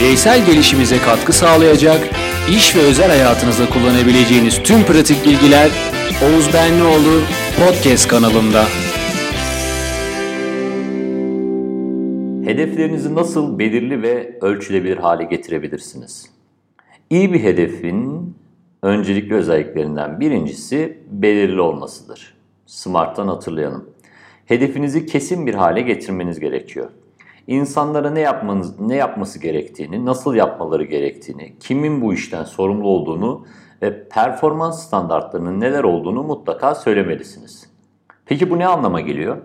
bireysel gelişimize katkı sağlayacak, iş ve özel hayatınızda kullanabileceğiniz tüm pratik bilgiler Oğuz Benlioğlu Podcast kanalında. Hedeflerinizi nasıl belirli ve ölçülebilir hale getirebilirsiniz? İyi bir hedefin öncelikli özelliklerinden birincisi belirli olmasıdır. Smart'tan hatırlayalım. Hedefinizi kesin bir hale getirmeniz gerekiyor. İnsanlara ne yapmanız, ne yapması gerektiğini, nasıl yapmaları gerektiğini, kimin bu işten sorumlu olduğunu ve performans standartlarının neler olduğunu mutlaka söylemelisiniz. Peki bu ne anlama geliyor?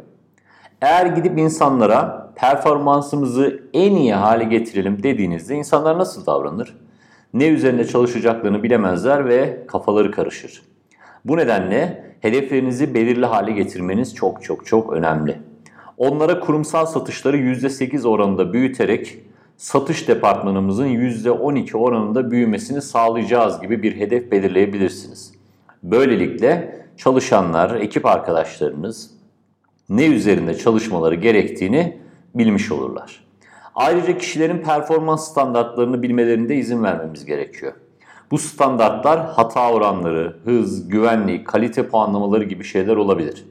Eğer gidip insanlara performansımızı en iyi hale getirelim dediğinizde insanlar nasıl davranır? Ne üzerinde çalışacaklarını bilemezler ve kafaları karışır. Bu nedenle hedeflerinizi belirli hale getirmeniz çok çok çok önemli. Onlara kurumsal satışları %8 oranında büyüterek satış departmanımızın %12 oranında büyümesini sağlayacağız gibi bir hedef belirleyebilirsiniz. Böylelikle çalışanlar, ekip arkadaşlarınız ne üzerinde çalışmaları gerektiğini bilmiş olurlar. Ayrıca kişilerin performans standartlarını bilmelerinde izin vermemiz gerekiyor. Bu standartlar hata oranları, hız, güvenlik, kalite puanlamaları gibi şeyler olabilir.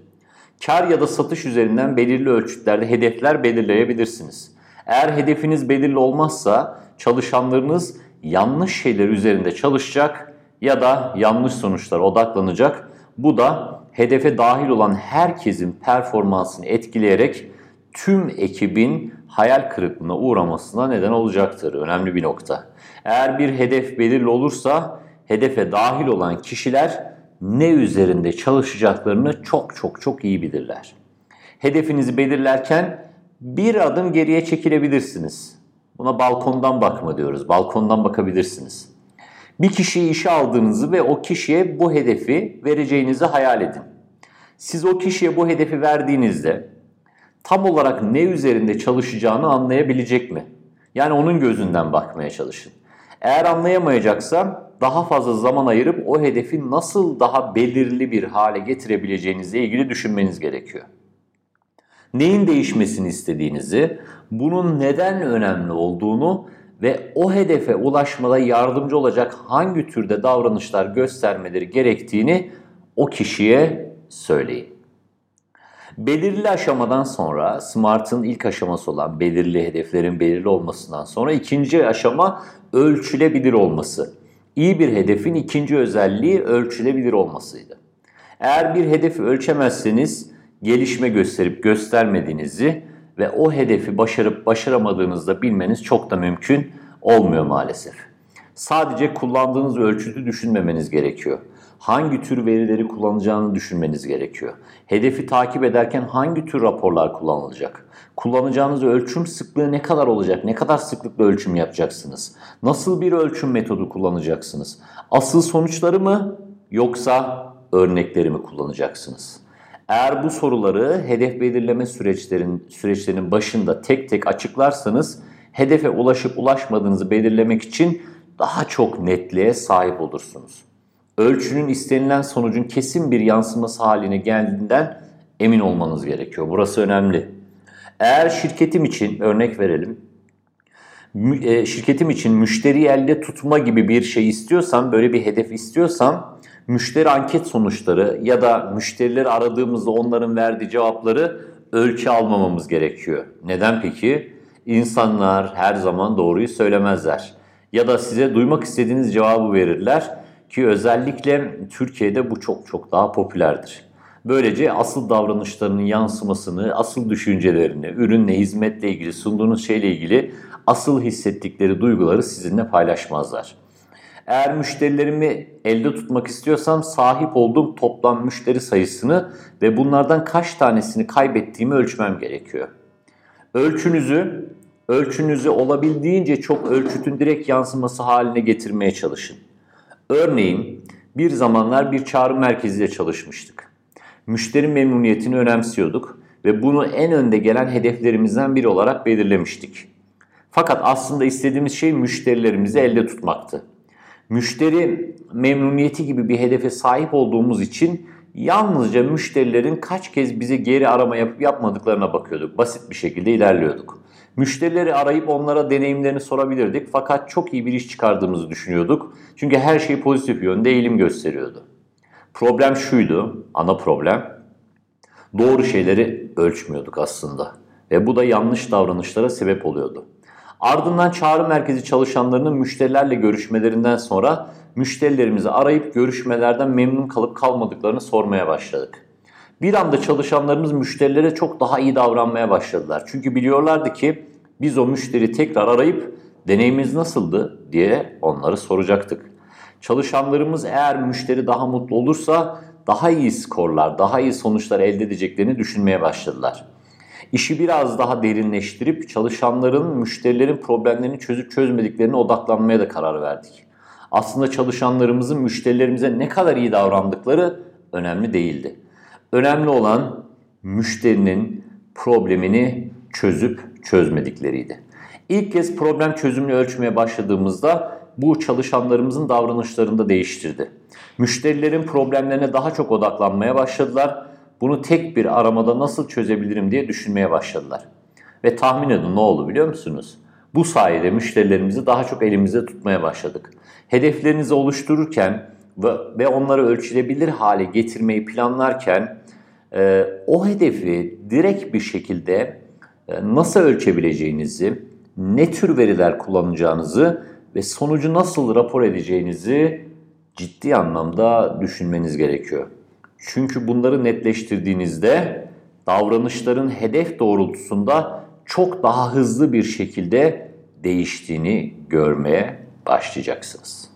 Kar ya da satış üzerinden belirli ölçütlerde hedefler belirleyebilirsiniz. Eğer hedefiniz belirli olmazsa çalışanlarınız yanlış şeyler üzerinde çalışacak ya da yanlış sonuçlara odaklanacak. Bu da hedefe dahil olan herkesin performansını etkileyerek tüm ekibin hayal kırıklığına uğramasına neden olacaktır. Önemli bir nokta. Eğer bir hedef belirli olursa hedefe dahil olan kişiler ne üzerinde çalışacaklarını çok çok çok iyi bilirler. Hedefinizi belirlerken bir adım geriye çekilebilirsiniz. Buna balkondan bakma diyoruz. Balkondan bakabilirsiniz. Bir kişiyi işe aldığınızı ve o kişiye bu hedefi vereceğinizi hayal edin. Siz o kişiye bu hedefi verdiğinizde tam olarak ne üzerinde çalışacağını anlayabilecek mi? Yani onun gözünden bakmaya çalışın. Eğer anlayamayacaksa daha fazla zaman ayırıp o hedefi nasıl daha belirli bir hale getirebileceğinizle ilgili düşünmeniz gerekiyor. Neyin değişmesini istediğinizi, bunun neden önemli olduğunu ve o hedefe ulaşmada yardımcı olacak hangi türde davranışlar göstermeleri gerektiğini o kişiye söyleyin. Belirli aşamadan sonra SMART'ın ilk aşaması olan belirli hedeflerin belirli olmasından sonra ikinci aşama ölçülebilir olması. İyi bir hedefin ikinci özelliği ölçülebilir olmasıydı. Eğer bir hedefi ölçemezseniz gelişme gösterip göstermediğinizi ve o hedefi başarıp başaramadığınızda bilmeniz çok da mümkün olmuyor maalesef. Sadece kullandığınız ölçütü düşünmemeniz gerekiyor hangi tür verileri kullanacağını düşünmeniz gerekiyor. Hedefi takip ederken hangi tür raporlar kullanılacak? Kullanacağınız ölçüm sıklığı ne kadar olacak? Ne kadar sıklıkla ölçüm yapacaksınız? Nasıl bir ölçüm metodu kullanacaksınız? Asıl sonuçları mı yoksa örnekleri mi kullanacaksınız? Eğer bu soruları hedef belirleme süreçlerin süreçlerinin başında tek tek açıklarsanız hedefe ulaşıp ulaşmadığınızı belirlemek için daha çok netliğe sahip olursunuz ölçünün istenilen sonucun kesin bir yansıması haline geldiğinden emin olmanız gerekiyor. Burası önemli. Eğer şirketim için örnek verelim. E, şirketim için müşteri elde tutma gibi bir şey istiyorsam, böyle bir hedef istiyorsam müşteri anket sonuçları ya da müşterileri aradığımızda onların verdiği cevapları ölçü almamamız gerekiyor. Neden peki? İnsanlar her zaman doğruyu söylemezler. Ya da size duymak istediğiniz cevabı verirler ki özellikle Türkiye'de bu çok çok daha popülerdir. Böylece asıl davranışlarının yansımasını, asıl düşüncelerini, ürünle, hizmetle ilgili, sunduğunuz şeyle ilgili asıl hissettikleri duyguları sizinle paylaşmazlar. Eğer müşterilerimi elde tutmak istiyorsam sahip olduğum toplam müşteri sayısını ve bunlardan kaç tanesini kaybettiğimi ölçmem gerekiyor. Ölçünüzü, ölçünüzü olabildiğince çok ölçütün direkt yansıması haline getirmeye çalışın. Örneğin bir zamanlar bir çağrı merkeziyle çalışmıştık. Müşteri memnuniyetini önemsiyorduk ve bunu en önde gelen hedeflerimizden biri olarak belirlemiştik. Fakat aslında istediğimiz şey müşterilerimizi elde tutmaktı. Müşteri memnuniyeti gibi bir hedefe sahip olduğumuz için yalnızca müşterilerin kaç kez bize geri arama yapıp yapmadıklarına bakıyorduk. Basit bir şekilde ilerliyorduk. Müşterileri arayıp onlara deneyimlerini sorabilirdik fakat çok iyi bir iş çıkardığımızı düşünüyorduk. Çünkü her şey pozitif yönde eğilim gösteriyordu. Problem şuydu, ana problem. Doğru şeyleri ölçmüyorduk aslında ve bu da yanlış davranışlara sebep oluyordu. Ardından çağrı merkezi çalışanlarının müşterilerle görüşmelerinden sonra müşterilerimizi arayıp görüşmelerden memnun kalıp kalmadıklarını sormaya başladık. Bir anda çalışanlarımız müşterilere çok daha iyi davranmaya başladılar. Çünkü biliyorlardı ki biz o müşteri tekrar arayıp deneyimimiz nasıldı diye onları soracaktık. Çalışanlarımız eğer müşteri daha mutlu olursa daha iyi skorlar, daha iyi sonuçlar elde edeceklerini düşünmeye başladılar. İşi biraz daha derinleştirip çalışanların, müşterilerin problemlerini çözüp çözmediklerine odaklanmaya da karar verdik. Aslında çalışanlarımızın müşterilerimize ne kadar iyi davrandıkları önemli değildi. Önemli olan müşterinin problemini çözüp çözmedikleriydi. İlk kez problem çözümünü ölçmeye başladığımızda bu çalışanlarımızın davranışlarını da değiştirdi. Müşterilerin problemlerine daha çok odaklanmaya başladılar. Bunu tek bir aramada nasıl çözebilirim diye düşünmeye başladılar. Ve tahmin edin ne oldu biliyor musunuz? Bu sayede müşterilerimizi daha çok elimizde tutmaya başladık. Hedeflerinizi oluştururken ve, onları ölçülebilir hale getirmeyi planlarken e, o hedefi direkt bir şekilde e, nasıl ölçebileceğinizi, ne tür veriler kullanacağınızı ve sonucu nasıl rapor edeceğinizi ciddi anlamda düşünmeniz gerekiyor. Çünkü bunları netleştirdiğinizde davranışların hedef doğrultusunda çok daha hızlı bir şekilde değiştiğini görmeye başlayacaksınız.